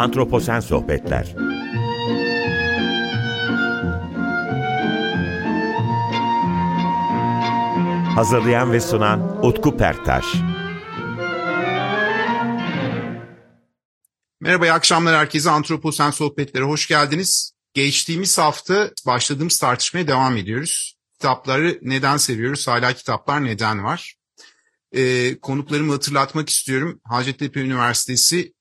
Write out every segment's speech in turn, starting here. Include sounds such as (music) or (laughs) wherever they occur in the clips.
Antroposen Sohbetler Hazırlayan ve sunan Utku Perktaş Merhaba, iyi akşamlar herkese. Antroposen Sohbetlere hoş geldiniz. Geçtiğimiz hafta başladığımız tartışmaya devam ediyoruz. Kitapları neden seviyoruz? Hala kitaplar neden var? Ee, konuklarımı hatırlatmak istiyorum. Hacettepe Üniversitesi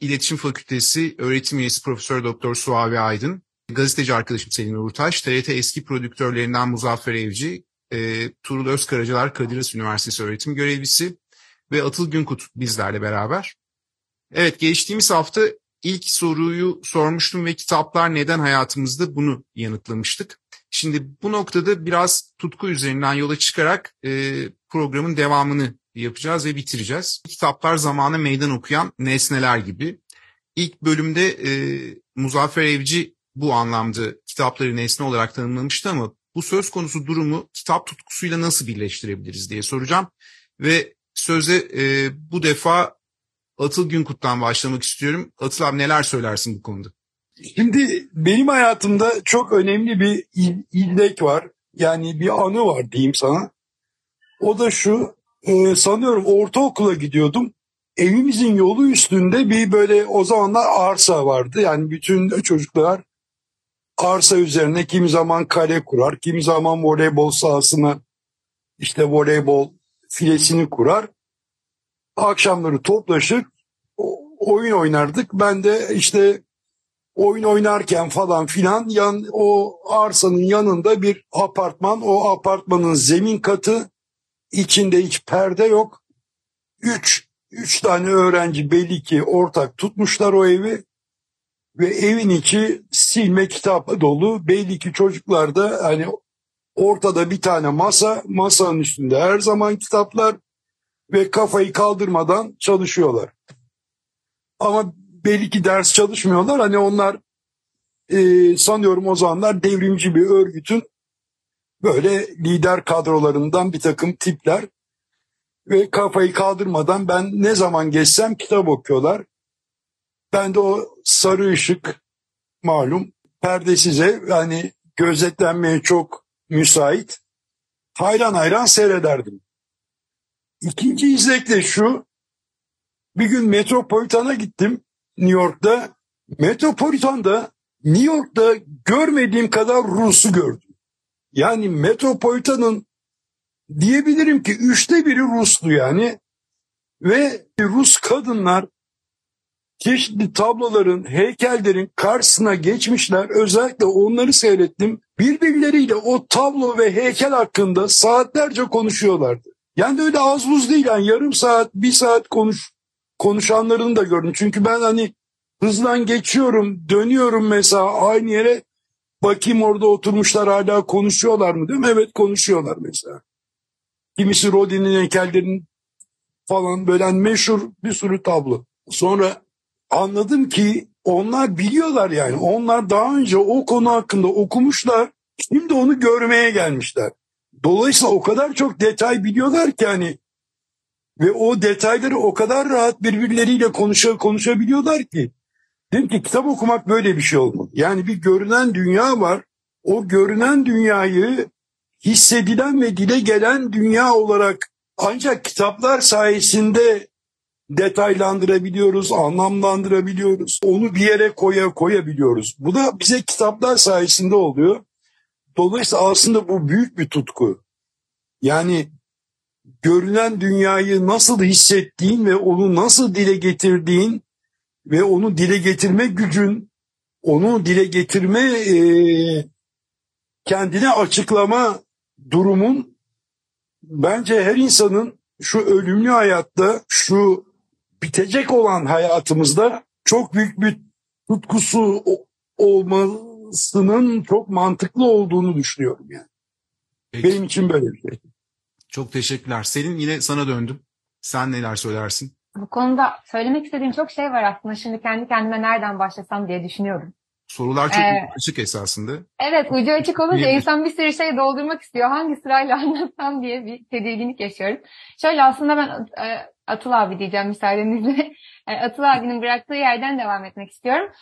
İletişim Fakültesi öğretim üyesi Profesör Doktor Suavi Aydın, gazeteci arkadaşım Selin Uğurtaş, TRT eski prodüktörlerinden Muzaffer Evci, e, Tuğrul Özkaracalar Kadir Üniversitesi öğretim görevlisi ve Atıl Günkut bizlerle beraber. Evet, geçtiğimiz hafta ilk soruyu sormuştum ve kitaplar neden hayatımızda bunu yanıtlamıştık. Şimdi bu noktada biraz tutku üzerinden yola çıkarak e, programın devamını yapacağız ve bitireceğiz. Kitaplar zamana meydan okuyan nesneler gibi. İlk bölümde e, Muzaffer Evci bu anlamda kitapları nesne olarak tanımlamıştı ama bu söz konusu durumu kitap tutkusuyla nasıl birleştirebiliriz diye soracağım. Ve söze e, bu defa Atıl Günkut'tan başlamak istiyorum. Atıl abi neler söylersin bu konuda? Şimdi benim hayatımda çok önemli bir il, illek var. Yani bir anı var diyeyim sana. O da şu, e, sanıyorum ortaokula gidiyordum. Evimizin yolu üstünde bir böyle o zamanlar arsa vardı. Yani bütün çocuklar arsa üzerine kimi zaman kale kurar, kimi zaman voleybol sahasına işte voleybol filesini kurar. Akşamları toplaşır, oyun oynardık. Ben de işte oyun oynarken falan filan yan o arsanın yanında bir apartman. O apartmanın zemin katı içinde hiç perde yok. Üç, üç tane öğrenci belli ki ortak tutmuşlar o evi. Ve evin içi silme kitap dolu. Belli ki çocuklar da hani ortada bir tane masa, masanın üstünde her zaman kitaplar ve kafayı kaldırmadan çalışıyorlar. Ama belli ki ders çalışmıyorlar. Hani onlar e, sanıyorum o zamanlar devrimci bir örgütün böyle lider kadrolarından bir takım tipler ve kafayı kaldırmadan ben ne zaman geçsem kitap okuyorlar. Ben de o sarı ışık malum perdesize yani gözetlenmeye çok müsait hayran hayran seyrederdim. İkinci izlek de şu bir gün Metropolitan'a gittim New York'ta. Metropolitan'da New York'ta görmediğim kadar Rus'u gördüm. Yani Metropolitan'ın diyebilirim ki üçte biri Ruslu yani. Ve Rus kadınlar çeşitli tabloların, heykellerin karşısına geçmişler. Özellikle onları seyrettim. Birbirleriyle o tablo ve heykel hakkında saatlerce konuşuyorlardı. Yani öyle az buz değil yani yarım saat, bir saat konuş konuşanlarını da gördüm. Çünkü ben hani hızlan geçiyorum, dönüyorum mesela aynı yere bakayım orada oturmuşlar hala konuşuyorlar mı diyorum. Evet konuşuyorlar mesela. Kimisi Rodin'in heykellerinin falan böyle meşhur bir sürü tablo. Sonra anladım ki onlar biliyorlar yani. Onlar daha önce o konu hakkında okumuşlar. Şimdi onu görmeye gelmişler. Dolayısıyla o kadar çok detay biliyorlar ki hani ve o detayları o kadar rahat birbirleriyle konuşa, konuşabiliyorlar ki. Dedim ki kitap okumak böyle bir şey olmalı. Yani bir görünen dünya var. O görünen dünyayı hissedilen ve dile gelen dünya olarak ancak kitaplar sayesinde detaylandırabiliyoruz, anlamlandırabiliyoruz. Onu bir yere koya koyabiliyoruz. Bu da bize kitaplar sayesinde oluyor. Dolayısıyla aslında bu büyük bir tutku. Yani görünen dünyayı nasıl hissettiğin ve onu nasıl dile getirdiğin ve onu dile getirme gücün, onu dile getirme e, kendine açıklama durumun bence her insanın şu ölümlü hayatta, şu bitecek olan hayatımızda çok büyük bir tutkusu olmasının çok mantıklı olduğunu düşünüyorum yani. Peki. Benim için böyle bir şey. Çok teşekkürler. Selin yine sana döndüm. Sen neler söylersin? Bu konuda söylemek istediğim çok şey var aslında. Şimdi kendi kendime nereden başlasam diye düşünüyorum. Sorular çok Ee, açık esasında. Evet ucu açık olunca insan bir sürü şey doldurmak istiyor. Hangi sırayla (laughs) anlatsam diye bir tedirginlik yaşıyorum. Şöyle aslında ben e, Atıl abi diyeceğim müsaadenizle. (laughs) E, Atıl abinin bıraktığı yerden devam etmek istiyorum.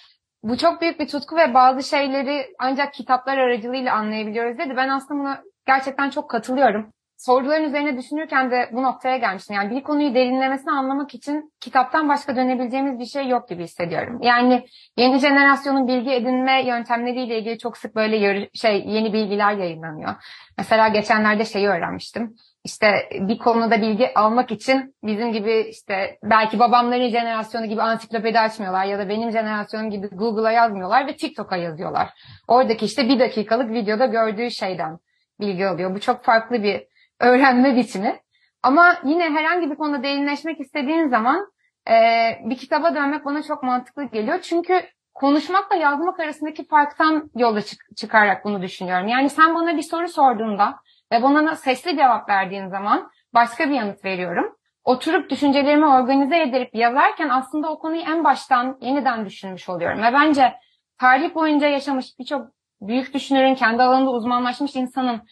Bu çok büyük bir tutku ve bazı şeyleri ancak kitaplar aracılığıyla anlayabiliyoruz dedi. Ben aslında buna gerçekten çok katılıyorum. Soruların üzerine düşünürken de bu noktaya gelmiştim. Yani bir konuyu derinlemesine anlamak için kitaptan başka dönebileceğimiz bir şey yok gibi hissediyorum. Yani yeni jenerasyonun bilgi edinme yöntemleriyle ilgili çok sık böyle şey yeni bilgiler yayınlanıyor. Mesela geçenlerde şeyi öğrenmiştim. İşte bir konuda bilgi almak için bizim gibi işte belki babamların jenerasyonu gibi ansiklopedi açmıyorlar ya da benim jenerasyonum gibi Google'a yazmıyorlar ve TikTok'a yazıyorlar. Oradaki işte bir dakikalık videoda gördüğü şeyden bilgi alıyor. Bu çok farklı bir öğrenme biçimi. Ama yine herhangi bir konuda derinleşmek istediğin zaman eee, bir kitaba dönmek bana çok mantıklı geliyor. Çünkü konuşmakla yazmak arasındaki farktan yola çık- çıkarak bunu düşünüyorum. Yani sen bana bir soru sorduğunda ve bana sesli cevap verdiğin zaman başka bir yanıt veriyorum. Oturup düşüncelerimi organize edip yazarken aslında o konuyu en baştan yeniden düşünmüş oluyorum. Ve bence tarih boyunca yaşamış birçok büyük düşünürün, kendi alanında uzmanlaşmış insanın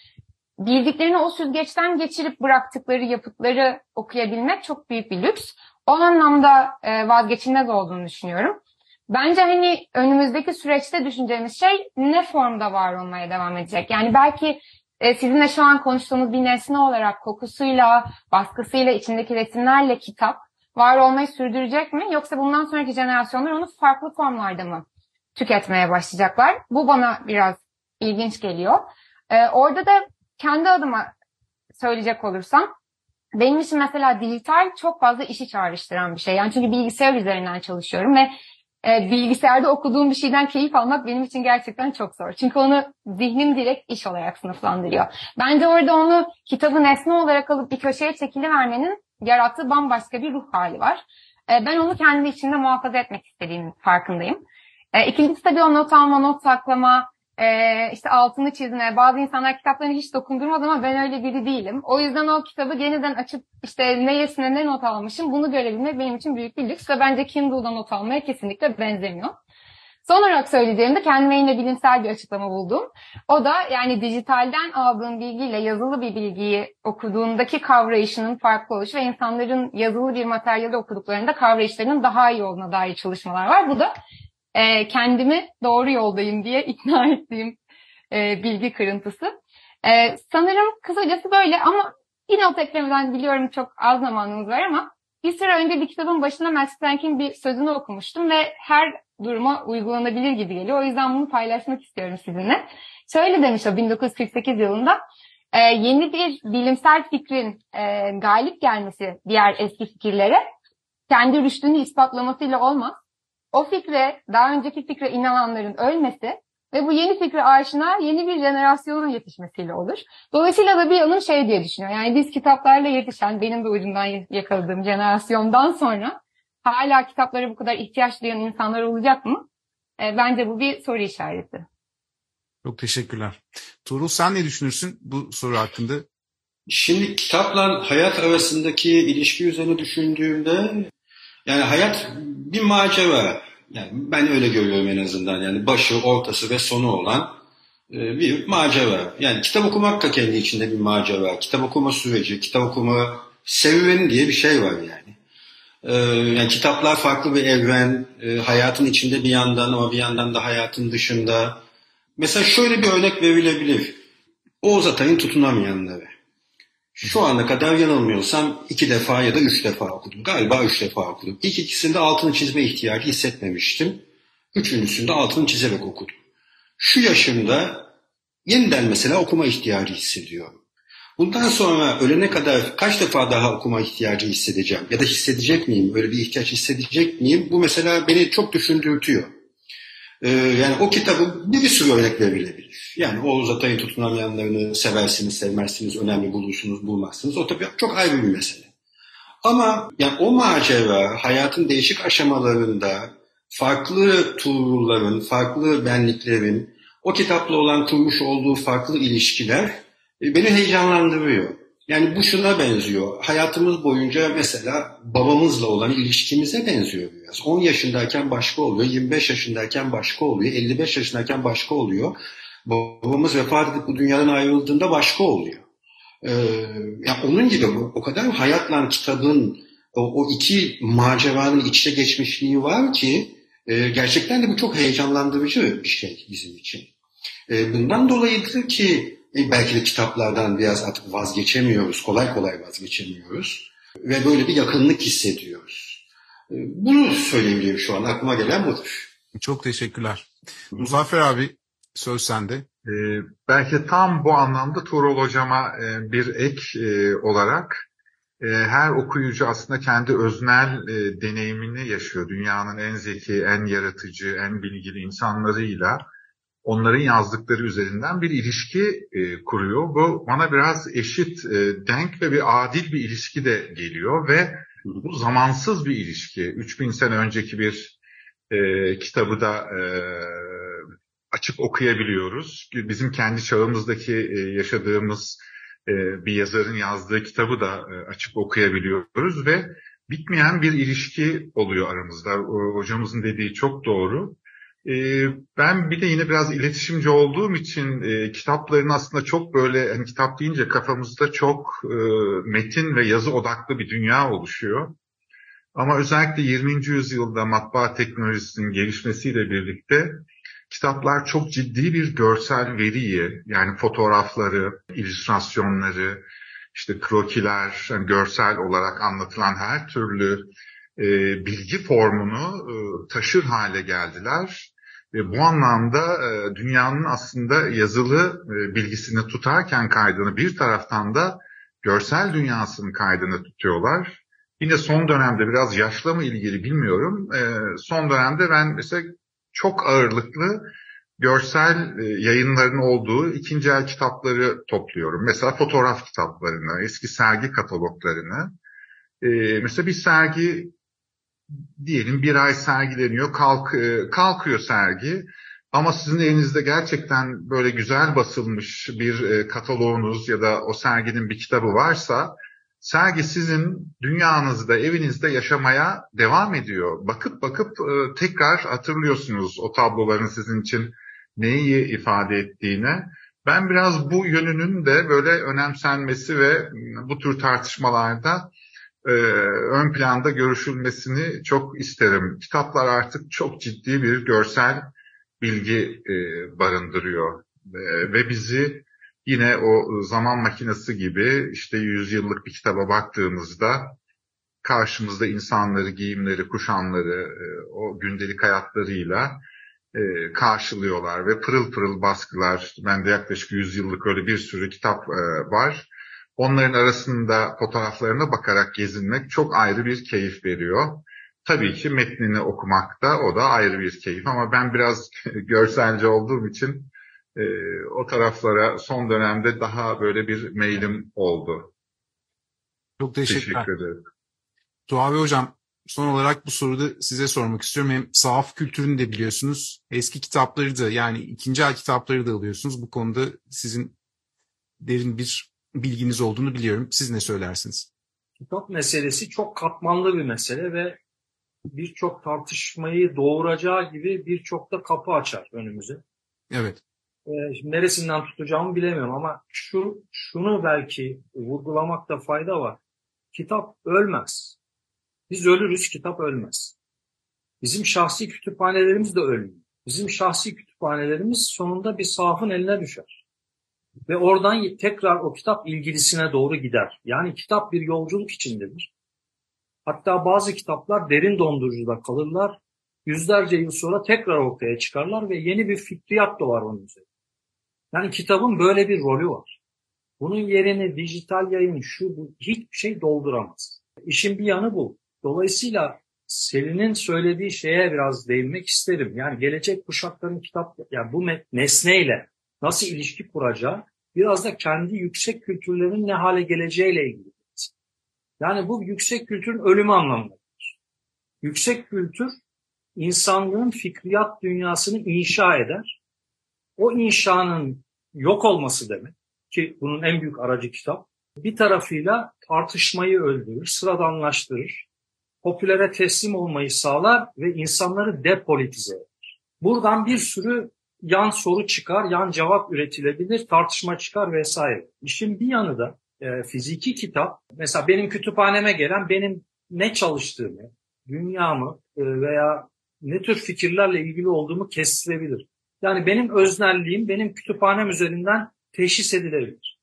bildiklerini o süzgeçten geçirip bıraktıkları yapıtları okuyabilmek çok büyük bir lüks. O anlamda e, vazgeçilmez olduğunu düşünüyorum. Bence hani önümüzdeki süreçte düşüneceğimiz şey ne formda var olmaya devam edecek. Yani belki e, sizinle şu an konuştuğumuz bir nesne olarak kokusuyla, baskısıyla, içindeki resimlerle kitap var olmayı sürdürecek mi? Yoksa bundan sonraki jenerasyonlar onu farklı formlarda mı tüketmeye başlayacaklar? Bu bana biraz ilginç geliyor. E, orada da kendi adıma söyleyecek olursam benim için mesela dijital çok fazla işi çağrıştıran bir şey. Yani çünkü bilgisayar üzerinden çalışıyorum ve e, bilgisayarda okuduğum bir şeyden keyif almak benim için gerçekten çok zor. Çünkü onu zihnim direkt iş olarak sınıflandırıyor. Bence orada onu kitabı nesne olarak alıp bir köşeye çekilivermenin yarattığı bambaşka bir ruh hali var. E, ben onu kendi içinde muhafaza etmek istediğim farkındayım. E, ikincisi tabii o not alma, not saklama, e, işte altını çizme. Bazı insanlar kitaplarını hiç dokundurmaz ama ben öyle biri değilim. O yüzden o kitabı yeniden açıp işte neyesine ne not almışım bunu görebilmek benim için büyük bir lüks ve bence Kindle'da not almaya kesinlikle benzemiyor. Son olarak söyleyeceğim de kendime yine bilimsel bir açıklama buldum. O da yani dijitalden aldığın bilgiyle yazılı bir bilgiyi okuduğundaki kavrayışının farklı oluşu ve insanların yazılı bir materyali okuduklarında kavrayışlarının daha iyi olduğuna dair çalışmalar var. Bu da e, kendimi doğru yoldayım diye ikna (laughs) ettiğim e, bilgi kırıntısı. E, sanırım kısacası böyle ama yine o eklemeden biliyorum çok az zamanımız var ama bir süre önce bir kitabın başına Max Planck'in bir sözünü okumuştum ve her duruma uygulanabilir gibi geliyor. O yüzden bunu paylaşmak istiyorum sizinle. Şöyle demiş o 1948 yılında e, yeni bir bilimsel fikrin e, galip gelmesi diğer eski fikirlere kendi rüştünü ispatlamasıyla olmaz. O fikre, daha önceki fikre inananların ölmesi ve bu yeni fikre aşina yeni bir jenerasyonun yetişmesiyle olur. Dolayısıyla da bir yanım şey diye düşünüyor. Yani biz kitaplarla yetişen, benim de ucundan yakaladığım jenerasyondan sonra hala kitaplara bu kadar ihtiyaç duyan insanlar olacak mı? E, bence bu bir soru işareti. Çok teşekkürler. Tuğrul sen ne düşünürsün bu soru hakkında? Şimdi kitapla hayat arasındaki ilişki üzerine düşündüğümde yani hayat bir macera. Yani ben öyle görüyorum en azından. Yani başı, ortası ve sonu olan e, bir macera. Yani kitap okumak da kendi içinde bir macera. Kitap okuma süreci, kitap okuma serüveni diye bir şey var yani. E, yani kitaplar farklı bir evren, e, hayatın içinde bir yandan ama bir yandan da hayatın dışında. Mesela şöyle bir örnek verilebilir. Oğuz Atay'ın tutunamayanları. Şu ana kadar yanılmıyorsam iki defa ya da üç defa okudum. Galiba üç defa okudum. İlk ikisinde altını çizme ihtiyacı hissetmemiştim. Üçüncüsünde altını çizerek okudum. Şu yaşımda yeniden mesela okuma ihtiyacı hissediyorum. Bundan sonra ölene kadar kaç defa daha okuma ihtiyacı hissedeceğim? Ya da hissedecek miyim? Öyle bir ihtiyaç hissedecek miyim? Bu mesela beni çok düşündürtüyor. Ee, yani o kitabın bir, sürü örnek verilebilir. Yani Oğuz Atay'ın tutunamayanlarını seversiniz, sevmezsiniz, önemli bulursunuz, bulmazsınız. O tabii çok ayrı bir mesele. Ama yani o macera hayatın değişik aşamalarında farklı tuğrulların, farklı benliklerin, o kitapla olan kurmuş olduğu farklı ilişkiler e, beni heyecanlandırıyor. Yani bu şuna benziyor. Hayatımız boyunca mesela babamızla olan ilişkimize benziyor biraz. 10 yaşındayken başka oluyor, 25 yaşındayken başka oluyor, 55 yaşındayken başka oluyor. Babamız vefat edip bu dünyadan ayrıldığında başka oluyor. Ee, yani onun gibi o kadar hayatla kitabın o, o iki maceranın içte geçmişliği var ki e, gerçekten de bu çok heyecanlandırıcı bir şey bizim için. E, bundan dolayıdır ki belki de kitaplardan biraz artık vazgeçemiyoruz, kolay kolay vazgeçemiyoruz ve böyle bir yakınlık hissediyoruz. E, bunu söyleyebilirim şu an aklıma gelen budur. Çok teşekkürler. Muzaffer abi söz sende. Ee, belki tam bu anlamda Tuğrul Hocama e, bir ek e, olarak e, her okuyucu aslında kendi öznel e, deneyimini yaşıyor. Dünyanın en zeki, en yaratıcı, en bilgili insanlarıyla onların yazdıkları üzerinden bir ilişki e, kuruyor. Bu bana biraz eşit, e, denk ve bir adil bir ilişki de geliyor ve bu zamansız bir ilişki. 3000 sene önceki bir e, kitabı da e, açıp okuyabiliyoruz. Bizim kendi çağımızdaki e, yaşadığımız e, bir yazarın yazdığı kitabı da e, açıp okuyabiliyoruz ve bitmeyen bir ilişki oluyor aramızda. Hocamızın dediği çok doğru. Ben bir de yine biraz iletişimci olduğum için kitapların aslında çok böyle hani kitap deyince kafamızda çok metin ve yazı odaklı bir dünya oluşuyor. Ama özellikle 20. yüzyılda matbaa teknolojisinin gelişmesiyle birlikte kitaplar çok ciddi bir görsel veriyi yani fotoğrafları, illüstrasyonları, işte krokiler, yani görsel olarak anlatılan her türlü e, bilgi formunu e, taşır hale geldiler. Bu anlamda e, dünyanın aslında yazılı e, bilgisini tutarken kaydını bir taraftan da görsel dünyasının kaydını tutuyorlar. Yine son dönemde biraz yaşla mı ilgili bilmiyorum. E, son dönemde ben mesela çok ağırlıklı görsel yayınların olduğu ikinci el kitapları topluyorum. Mesela fotoğraf kitaplarını, eski sergi kataloglarını. Mesela bir sergi diyelim bir ay sergileniyor, kalk, e, kalkıyor sergi. Ama sizin elinizde gerçekten böyle güzel basılmış bir kataloğunuz ya da o serginin bir kitabı varsa sergi sizin dünyanızda, evinizde yaşamaya devam ediyor. Bakıp bakıp e, tekrar hatırlıyorsunuz o tabloların sizin için neyi ifade ettiğine. Ben biraz bu yönünün de böyle önemsenmesi ve bu tür tartışmalarda e, ön planda görüşülmesini çok isterim. Kitaplar artık çok ciddi bir görsel bilgi e, barındırıyor e, ve bizi Yine o zaman makinesi gibi işte yüzyıllık bir kitaba baktığımızda karşımızda insanları, giyimleri, kuşamları, e, o gündelik hayatlarıyla e, karşılıyorlar ve pırıl pırıl baskılar. Bende yaklaşık yüzyıllık öyle bir sürü kitap e, var. Onların arasında fotoğraflarına bakarak gezinmek çok ayrı bir keyif veriyor. Tabii ki metnini okumak da o da ayrı bir keyif ama ben biraz (laughs) görselci olduğum için e, o taraflara son dönemde daha böyle bir mailim oldu. Çok teşekkürler. Teşekkür ederim. Tuğabi Hocam son olarak bu soruda size sormak istiyorum. Hem sahaf kültürünü de biliyorsunuz. Eski kitapları da yani ikinci el kitapları da alıyorsunuz. Bu konuda sizin derin bir bilginiz olduğunu biliyorum. Siz ne söylersiniz? Kitap meselesi çok katmanlı bir mesele ve birçok tartışmayı doğuracağı gibi birçok da kapı açar önümüze. Evet e, neresinden tutacağımı bilemiyorum ama şu şunu belki vurgulamakta fayda var. Kitap ölmez. Biz ölürüz, kitap ölmez. Bizim şahsi kütüphanelerimiz de ölmüyor. Bizim şahsi kütüphanelerimiz sonunda bir sahafın eline düşer. Ve oradan tekrar o kitap ilgilisine doğru gider. Yani kitap bir yolculuk içindedir. Hatta bazı kitaplar derin dondurucuda kalırlar. Yüzlerce yıl sonra tekrar ortaya çıkarlar ve yeni bir fikriyat doğar onun üzerine. Yani kitabın böyle bir rolü var. Bunun yerini dijital yayın şu bu hiçbir şey dolduramaz. İşin bir yanı bu. Dolayısıyla Selin'in söylediği şeye biraz değinmek isterim. Yani gelecek kuşakların kitap, yani bu nesneyle nasıl ilişki kuracağı biraz da kendi yüksek kültürlerinin ne hale geleceğiyle ilgili. Yani bu yüksek kültürün ölümü anlamındadır. Yüksek kültür insanlığın fikriyat dünyasını inşa eder o inşanın yok olması demek ki bunun en büyük aracı kitap. bir tarafıyla tartışmayı öldürür, sıradanlaştırır, popülere teslim olmayı sağlar ve insanları depolitize eder. Buradan bir sürü yan soru çıkar, yan cevap üretilebilir, tartışma çıkar vesaire. İşin bir yanı da e, fiziki kitap, mesela benim kütüphaneme gelen benim ne çalıştığımı, dünyamı e, veya ne tür fikirlerle ilgili olduğumu kestirebilir. Yani benim öznelliğim benim kütüphanem üzerinden teşhis edilebilir.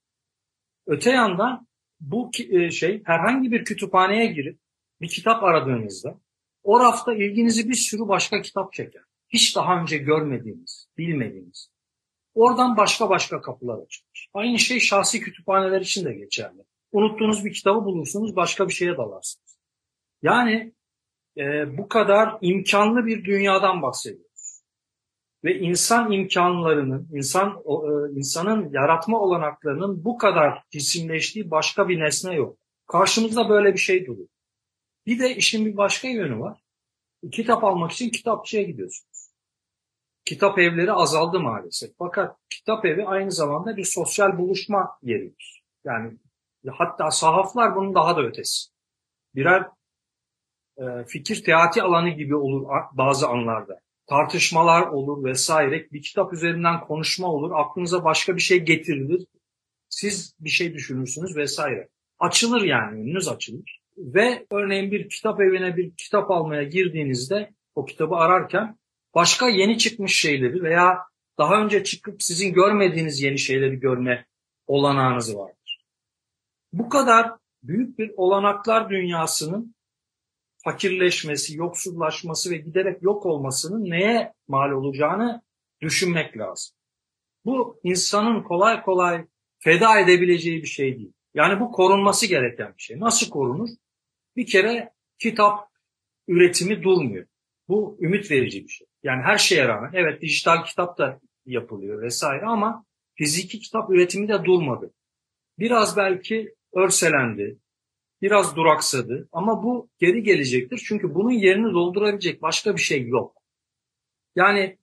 Öte yandan bu e, şey herhangi bir kütüphaneye girip bir kitap aradığınızda o rafta ilginizi bir sürü başka kitap çeker. Hiç daha önce görmediğiniz, bilmediğiniz. Oradan başka başka kapılar açılır. Aynı şey şahsi kütüphaneler için de geçerli. Unuttuğunuz bir kitabı bulursunuz, başka bir şeye dalarsınız. Yani e, bu kadar imkanlı bir dünyadan bahsediyoruz. Ve insan imkanlarının, insan e, insanın yaratma olanaklarının bu kadar cisimleştiği başka bir nesne yok. Karşımızda böyle bir şey duruyor. Bir de işin bir başka yönü var. Kitap almak için kitapçıya gidiyorsunuz. Kitap evleri azaldı maalesef. Fakat kitap evi aynı zamanda bir sosyal buluşma yeridir. Yani hatta sahaflar bunun daha da ötesi. Birer e, fikir teati alanı gibi olur bazı anlarda. Tartışmalar olur vesaire. Bir kitap üzerinden konuşma olur. Aklınıza başka bir şey getirilir. Siz bir şey düşünürsünüz vesaire. Açılır yani önünüz açılır. Ve örneğin bir kitap evine bir kitap almaya girdiğinizde o kitabı ararken başka yeni çıkmış şeyleri veya daha önce çıkıp sizin görmediğiniz yeni şeyleri görme olanağınız vardır. Bu kadar büyük bir olanaklar dünyasının fakirleşmesi, yoksullaşması ve giderek yok olmasının neye mal olacağını düşünmek lazım. Bu insanın kolay kolay feda edebileceği bir şey değil. Yani bu korunması gereken bir şey. Nasıl korunur? Bir kere kitap üretimi durmuyor. Bu ümit verici bir şey. Yani her şeye rağmen evet dijital kitap da yapılıyor vesaire ama fiziki kitap üretimi de durmadı. Biraz belki örselendi, biraz duraksadı ama bu geri gelecektir. Çünkü bunun yerini doldurabilecek başka bir şey yok. Yani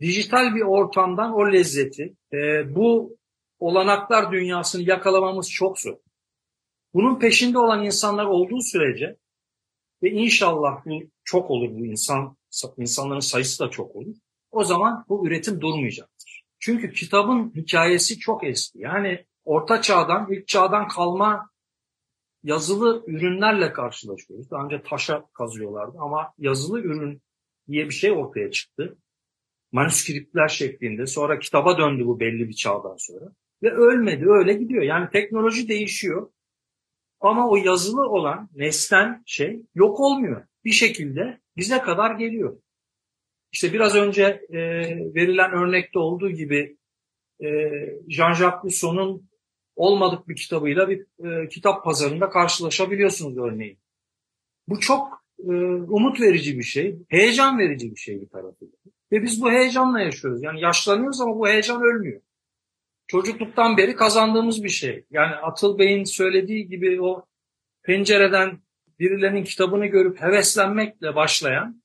dijital bir ortamdan o lezzeti, e, bu olanaklar dünyasını yakalamamız çok zor. Bunun peşinde olan insanlar olduğu sürece ve inşallah bu çok olur bu insan insanların sayısı da çok olur. O zaman bu üretim durmayacaktır. Çünkü kitabın hikayesi çok eski. Yani orta çağdan, ilk çağdan kalma yazılı ürünlerle karşılaşıyoruz. Daha önce taşa kazıyorlardı ama yazılı ürün diye bir şey ortaya çıktı. Manuskriptler şeklinde. Sonra kitaba döndü bu belli bir çağdan sonra. Ve ölmedi, öyle gidiyor. Yani teknoloji değişiyor. Ama o yazılı olan nesnen şey yok olmuyor. Bir şekilde bize kadar geliyor. İşte biraz önce e, verilen örnekte olduğu gibi e, Jean-Jacques Rousseau'nun olmadık bir kitabıyla bir e, kitap pazarında karşılaşabiliyorsunuz örneğin. Bu çok e, umut verici bir şey, heyecan verici bir şey bir tarafıyla. Ve biz bu heyecanla yaşıyoruz. Yani yaşlanıyoruz ama bu heyecan ölmüyor. Çocukluktan beri kazandığımız bir şey. Yani Atıl Bey'in söylediği gibi o pencereden birilerinin kitabını görüp heveslenmekle başlayan,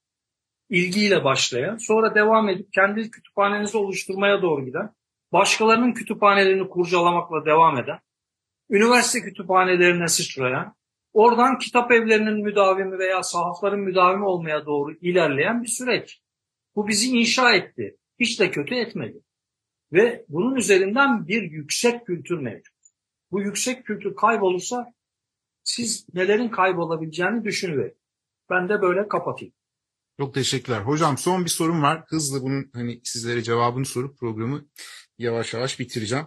ilgiyle başlayan, sonra devam edip kendi kütüphanenizi oluşturmaya doğru giden başkalarının kütüphanelerini kurcalamakla devam eden, üniversite kütüphanelerine sıçrayan, oradan kitap evlerinin müdavimi veya sahafların müdavimi olmaya doğru ilerleyen bir süreç. Bu bizi inşa etti. Hiç de kötü etmedi. Ve bunun üzerinden bir yüksek kültür mevcut. Bu yüksek kültür kaybolursa siz nelerin kaybolabileceğini düşünüverin. Ben de böyle kapatayım. Çok teşekkürler. Hocam son bir sorum var. Hızlı bunun hani sizlere cevabını sorup programı yavaş yavaş bitireceğim.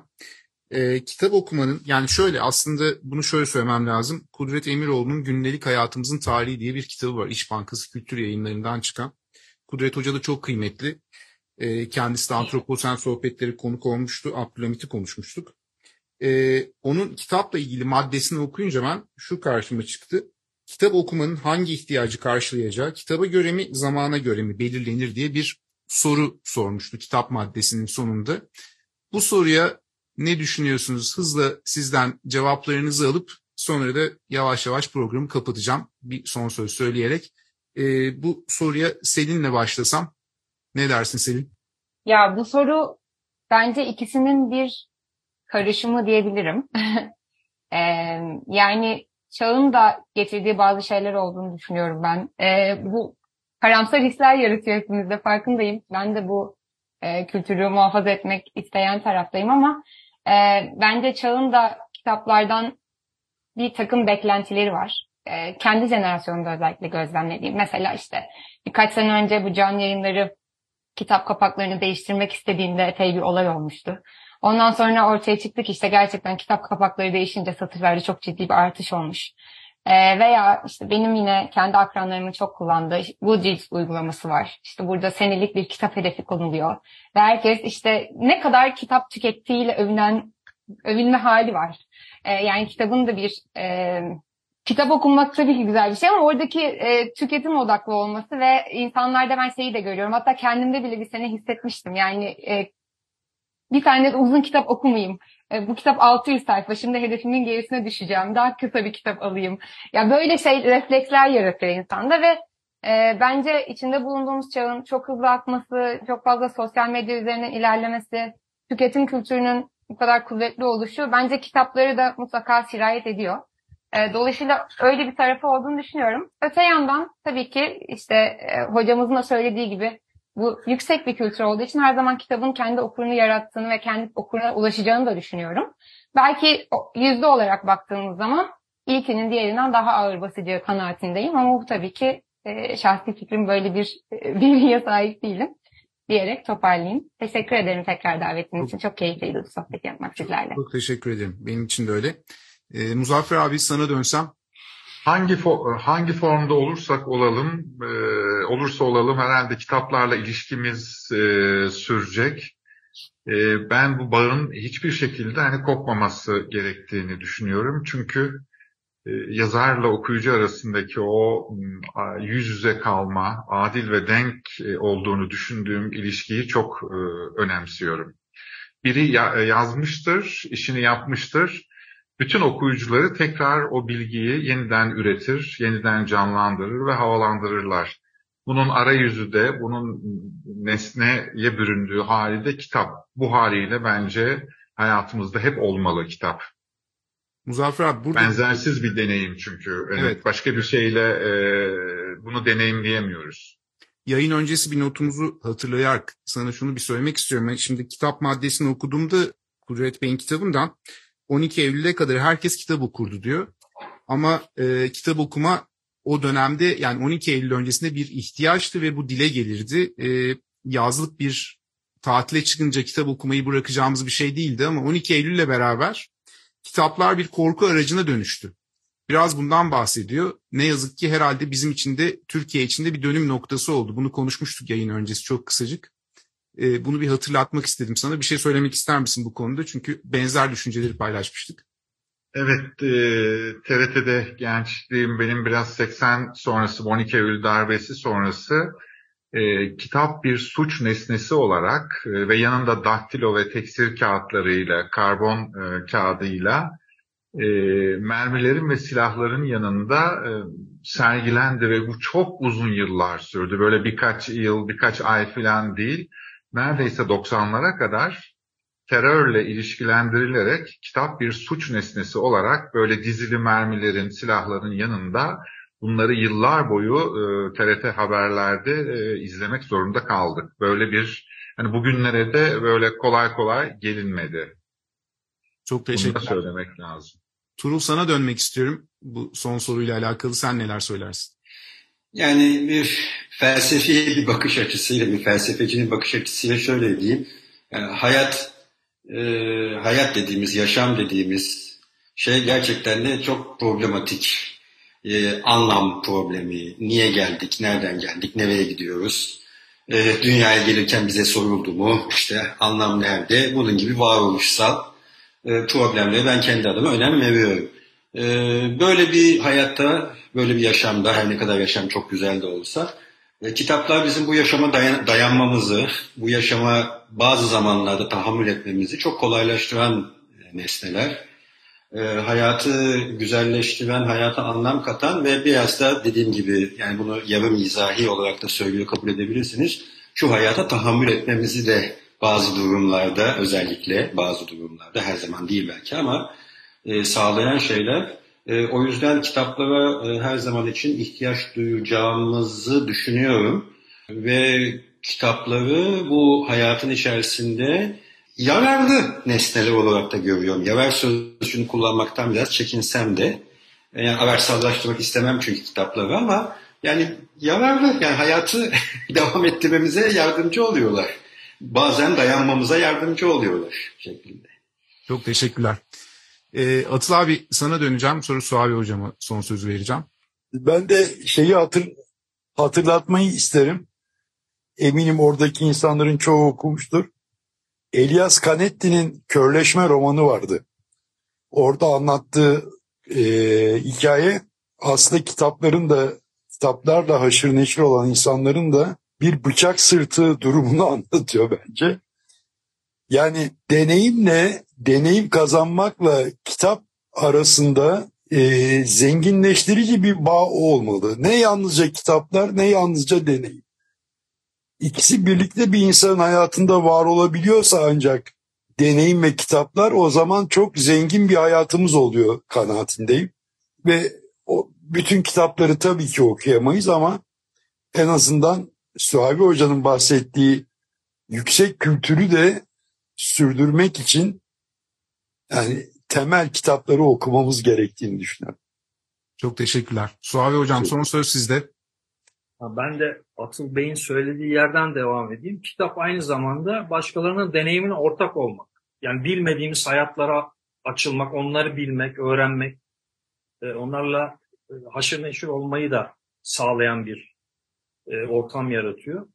Ee, kitap okumanın yani şöyle aslında bunu şöyle söylemem lazım. Kudret Emiroğlu'nun Gündelik Hayatımızın Tarihi diye bir kitabı var. İş Bankası Kültür Yayınları'ndan çıkan. Kudret Hoca da çok kıymetli. Ee, kendisi de antroposen sohbetleri konuk olmuştu. Abdülhamit'i konuşmuştuk. Ee, onun kitapla ilgili maddesini okuyunca ben şu karşıma çıktı. Kitap okumanın hangi ihtiyacı karşılayacağı, kitaba göre mi, zamana göre mi belirlenir diye bir soru sormuştu kitap maddesinin sonunda. Bu soruya ne düşünüyorsunuz? Hızla sizden cevaplarınızı alıp sonra da yavaş yavaş programı kapatacağım. Bir son söz söyleyerek. Ee, bu soruya Selin'le başlasam. Ne dersin Selin? Ya bu soru bence ikisinin bir karışımı diyebilirim. (laughs) E, yani çağın da getirdiği bazı şeyler olduğunu düşünüyorum ben. E, bu karamsar hisler yaratıyor hepimizde farkındayım. Ben de bu e, kültürü muhafaza etmek isteyen taraftayım ama e, bence çağın da kitaplardan bir takım beklentileri var. E, kendi jenerasyonunda özellikle gözlemlediğim. Mesela işte birkaç sene önce bu can yayınları kitap kapaklarını değiştirmek istediğinde epey bir olay olmuştu. Ondan sonra ortaya çıktık işte gerçekten kitap kapakları değişince satışlarda çok ciddi bir artış olmuş. Ee, veya işte benim yine kendi akranlarımın çok kullandığı Goodreads uygulaması var. İşte burada senelik bir kitap hedefi konuluyor. Ve herkes işte ne kadar kitap tükettiğiyle övünen, övünme hali var. Ee, yani kitabın da bir e, kitap okunmak tabii ki güzel bir şey ama oradaki e, tüketim odaklı olması ve insanlarda ben şeyi de görüyorum. Hatta kendimde bile bir sene hissetmiştim. Yani e, bir tane de uzun kitap okumayayım. E, bu kitap 600 sayfa. Şimdi hedefimin gerisine düşeceğim. Daha kısa bir kitap alayım. Ya böyle şey refleksler yaratıyor insanda ve e, bence içinde bulunduğumuz çağın çok hızlı akması, çok fazla sosyal medya üzerinden ilerlemesi, tüketim kültürünün bu kadar kuvvetli oluşu bence kitapları da mutlaka sirayet ediyor. E, dolayısıyla öyle bir tarafı olduğunu düşünüyorum. Öte yandan tabii ki işte e, hocamızın da söylediği gibi bu yüksek bir kültür olduğu için her zaman kitabın kendi okurunu yarattığını ve kendi okuruna ulaşacağını da düşünüyorum. Belki yüzde olarak baktığımız zaman ilkinin diğerinden daha ağır basacağı kanaatindeyim ama bu tabii ki e, şahsi fikrim böyle bir e, (laughs) bilgiye sahip değilim diyerek toparlayayım. Teşekkür ederim tekrar davetiniz için. Çok keyifliydi bu sohbet yapmak sizlerle. Çok teşekkür ederim. Benim için de öyle. E, Muzaffer abi sana dönsem. Hangi fo- hangi formda olursak olalım, e, olursa olalım herhalde kitaplarla ilişkimiz e, sürecek. E, ben bu bağın hiçbir şekilde hani kopmaması gerektiğini düşünüyorum. Çünkü e, yazarla okuyucu arasındaki o m, yüz yüze kalma, adil ve denk e, olduğunu düşündüğüm ilişkiyi çok e, önemsiyorum. Biri ya- yazmıştır, işini yapmıştır bütün okuyucuları tekrar o bilgiyi yeniden üretir, yeniden canlandırır ve havalandırırlar. Bunun arayüzü de, bunun nesneye büründüğü hali de kitap. Bu haliyle bence hayatımızda hep olmalı kitap. Muzaffer abi burada... Benzersiz bir deneyim çünkü. Evet. Evet. Başka bir şeyle e, bunu deneyimleyemiyoruz. yayın öncesi bir notumuzu hatırlayarak sana şunu bir söylemek istiyorum. Ben şimdi kitap maddesini okuduğumda Kudret Bey'in kitabından 12 Eylül'e kadar herkes kitap okurdu diyor. Ama e, kitap okuma o dönemde yani 12 Eylül öncesinde bir ihtiyaçtı ve bu dile gelirdi. E, yazlık bir tatile çıkınca kitap okumayı bırakacağımız bir şey değildi ama 12 Eylül'le beraber kitaplar bir korku aracına dönüştü. Biraz bundan bahsediyor. Ne yazık ki herhalde bizim için de Türkiye için de bir dönüm noktası oldu. Bunu konuşmuştuk yayın öncesi çok kısacık. Ee, bunu bir hatırlatmak istedim sana. Bir şey söylemek ister misin bu konuda? Çünkü benzer düşünceleri paylaşmıştık. Evet, e, TRT'de gençliğim benim biraz 80 sonrası, 12 Eylül darbesi sonrası e, kitap bir suç nesnesi olarak e, ve yanında daktilo ve tekstil kağıtlarıyla, karbon e, kağıdıyla e, mermilerin ve silahların yanında e, sergilendi ve bu çok uzun yıllar sürdü. Böyle birkaç yıl, birkaç ay falan değil. Neredeyse 90'lara kadar terörle ilişkilendirilerek kitap bir suç nesnesi olarak böyle dizili mermilerin, silahların yanında bunları yıllar boyu e, TRT haberlerde e, izlemek zorunda kaldık. Böyle bir hani bugünlere de böyle kolay kolay gelinmedi. Çok Bunu da teşekkürler. söylemek lazım. Turul sana dönmek istiyorum. Bu son soruyla alakalı sen neler söylersin? Yani bir felsefi bir bakış açısıyla, bir felsefecinin bakış açısıyla şöyle diyeyim. Yani hayat, e, hayat dediğimiz, yaşam dediğimiz şey gerçekten de çok problematik. E, anlam problemi, niye geldik, nereden geldik, nereye gidiyoruz? E, dünyaya gelirken bize soruldu mu, işte anlam nerede? Bunun gibi varoluşsal e, problemlere ben kendi adıma önem veriyorum. E, böyle bir hayatta, böyle bir yaşamda, her ne kadar yaşam çok güzel de olsa, e, kitaplar bizim bu yaşama dayan- dayanmamızı, bu yaşama bazı zamanlarda tahammül etmemizi çok kolaylaştıran e, nesneler. E, hayatı güzelleştiren, hayata anlam katan ve biraz da dediğim gibi yani bunu yarım izahi olarak da söylüyor kabul edebilirsiniz. Şu hayata tahammül etmemizi de bazı durumlarda özellikle bazı durumlarda her zaman değil belki ama e, sağlayan şeyler. E, o yüzden kitaplara e, her zaman için ihtiyaç duyacağımızı düşünüyorum. Ve kitapları bu hayatın içerisinde yararlı nesneler olarak da görüyorum. Yarar sözcüğünü kullanmaktan biraz çekinsem de. Yani araçsallaştırmak istemem çünkü kitapları ama yani yararlı yani hayatı (laughs) devam ettirmemize yardımcı oluyorlar. Bazen dayanmamıza yardımcı oluyorlar şeklinde. Çok teşekkürler. Ee, Atıl abi sana döneceğim. Sonra Suavi hocama son sözü vereceğim. Ben de şeyi hatır, hatırlatmayı isterim. Eminim oradaki insanların çoğu okumuştur. Elias Canetti'nin Körleşme romanı vardı. Orada anlattığı e, hikaye aslında kitapların da kitaplarla haşır neşir olan insanların da bir bıçak sırtı durumunu (laughs) anlatıyor bence. Yani deneyimle, deneyim kazanmakla kitap arasında e, zenginleştirici bir bağ olmalı. Ne yalnızca kitaplar ne yalnızca deneyim. İkisi birlikte bir insanın hayatında var olabiliyorsa ancak deneyim ve kitaplar o zaman çok zengin bir hayatımız oluyor kanaatindeyim. Ve o, bütün kitapları tabii ki okuyamayız ama en azından Suhabi Hoca'nın bahsettiği yüksek kültürü de sürdürmek için yani temel kitapları okumamız gerektiğini düşünüyorum. Çok teşekkürler. Suavi hocam son söz sizde. Ben de Atıl Bey'in söylediği yerden devam edeyim. Kitap aynı zamanda başkalarının deneyimine ortak olmak. Yani bilmediğimiz hayatlara açılmak, onları bilmek, öğrenmek, e, onlarla e, haşır neşir olmayı da sağlayan bir e, ortam yaratıyor.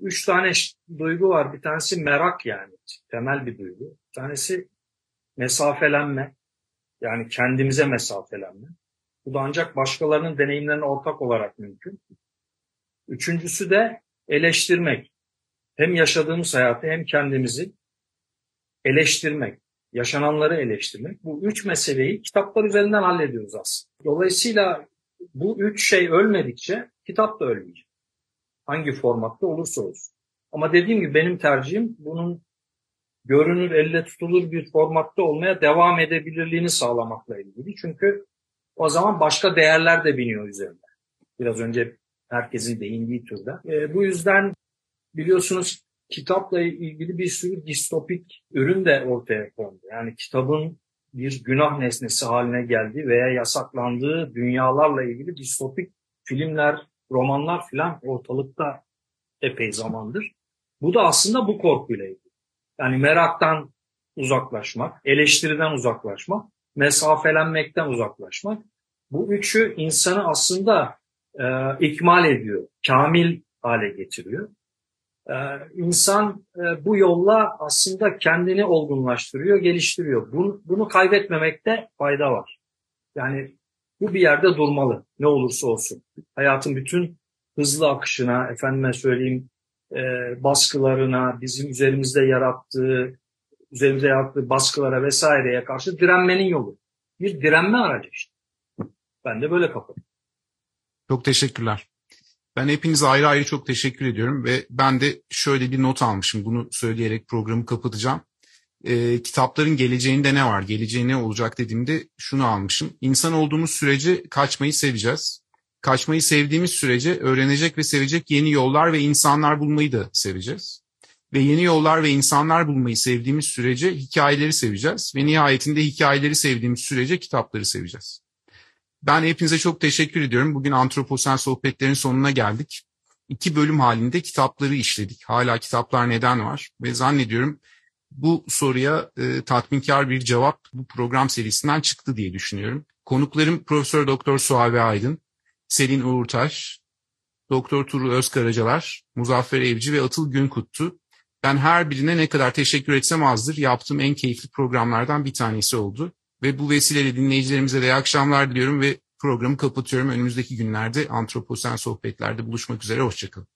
Üç tane duygu var. Bir tanesi merak yani, temel bir duygu. Bir tanesi mesafelenme, yani kendimize mesafelenme. Bu da ancak başkalarının deneyimlerine ortak olarak mümkün. Üçüncüsü de eleştirmek. Hem yaşadığımız hayatı hem kendimizi eleştirmek, yaşananları eleştirmek. Bu üç meseleyi kitaplar üzerinden hallediyoruz aslında. Dolayısıyla bu üç şey ölmedikçe kitap da ölmeyecek. Hangi formatta olursa olsun. Ama dediğim gibi benim tercihim bunun görünür, elle tutulur bir formatta olmaya devam edebilirliğini sağlamakla ilgili. Çünkü o zaman başka değerler de biniyor üzerine. Biraz önce herkesin değindiği türde. E, bu yüzden biliyorsunuz kitapla ilgili bir sürü distopik ürün de ortaya kondu. Yani kitabın bir günah nesnesi haline geldi veya yasaklandığı dünyalarla ilgili distopik filmler, romanlar filan ortalıkta epey zamandır. Bu da aslında bu korkuyla ilgili. Yani meraktan uzaklaşmak, eleştiriden uzaklaşmak, mesafelenmekten uzaklaşmak. Bu üçü insanı aslında e, ikmal ediyor, kamil hale getiriyor. E, insan e, bu yolla aslında kendini olgunlaştırıyor, geliştiriyor. Bunu, bunu kaybetmemekte fayda var. Yani bu bir yerde durmalı ne olursa olsun. Hayatın bütün hızlı akışına, efendime söyleyeyim e, baskılarına, bizim üzerimizde yarattığı, üzerimize yarattığı baskılara vesaireye karşı direnmenin yolu. Bir direnme aracı işte. Ben de böyle kapadım. Çok teşekkürler. Ben hepinize ayrı ayrı çok teşekkür ediyorum ve ben de şöyle bir not almışım. Bunu söyleyerek programı kapatacağım. E, kitapların geleceğinde ne var, geleceği ne olacak dediğimde şunu almışım. İnsan olduğumuz sürece kaçmayı seveceğiz. Kaçmayı sevdiğimiz sürece öğrenecek ve sevecek yeni yollar ve insanlar bulmayı da seveceğiz. Ve yeni yollar ve insanlar bulmayı sevdiğimiz sürece hikayeleri seveceğiz. Ve nihayetinde hikayeleri sevdiğimiz sürece kitapları seveceğiz. Ben hepinize çok teşekkür ediyorum. Bugün Antroposen Sohbetlerin sonuna geldik. İki bölüm halinde kitapları işledik. Hala kitaplar neden var? Ve zannediyorum bu soruya e, tatminkar bir cevap bu program serisinden çıktı diye düşünüyorum. Konuklarım Profesör Doktor Suavi Aydın, Selin Uğurtaş, Doktor Tuğrul Özkaracalar, Muzaffer Evci ve Atıl Günkuttu. Ben her birine ne kadar teşekkür etsem azdır. Yaptığım en keyifli programlardan bir tanesi oldu. Ve bu vesileyle dinleyicilerimize de iyi akşamlar diliyorum ve programı kapatıyorum. Önümüzdeki günlerde Antroposen Sohbetler'de buluşmak üzere. Hoşçakalın.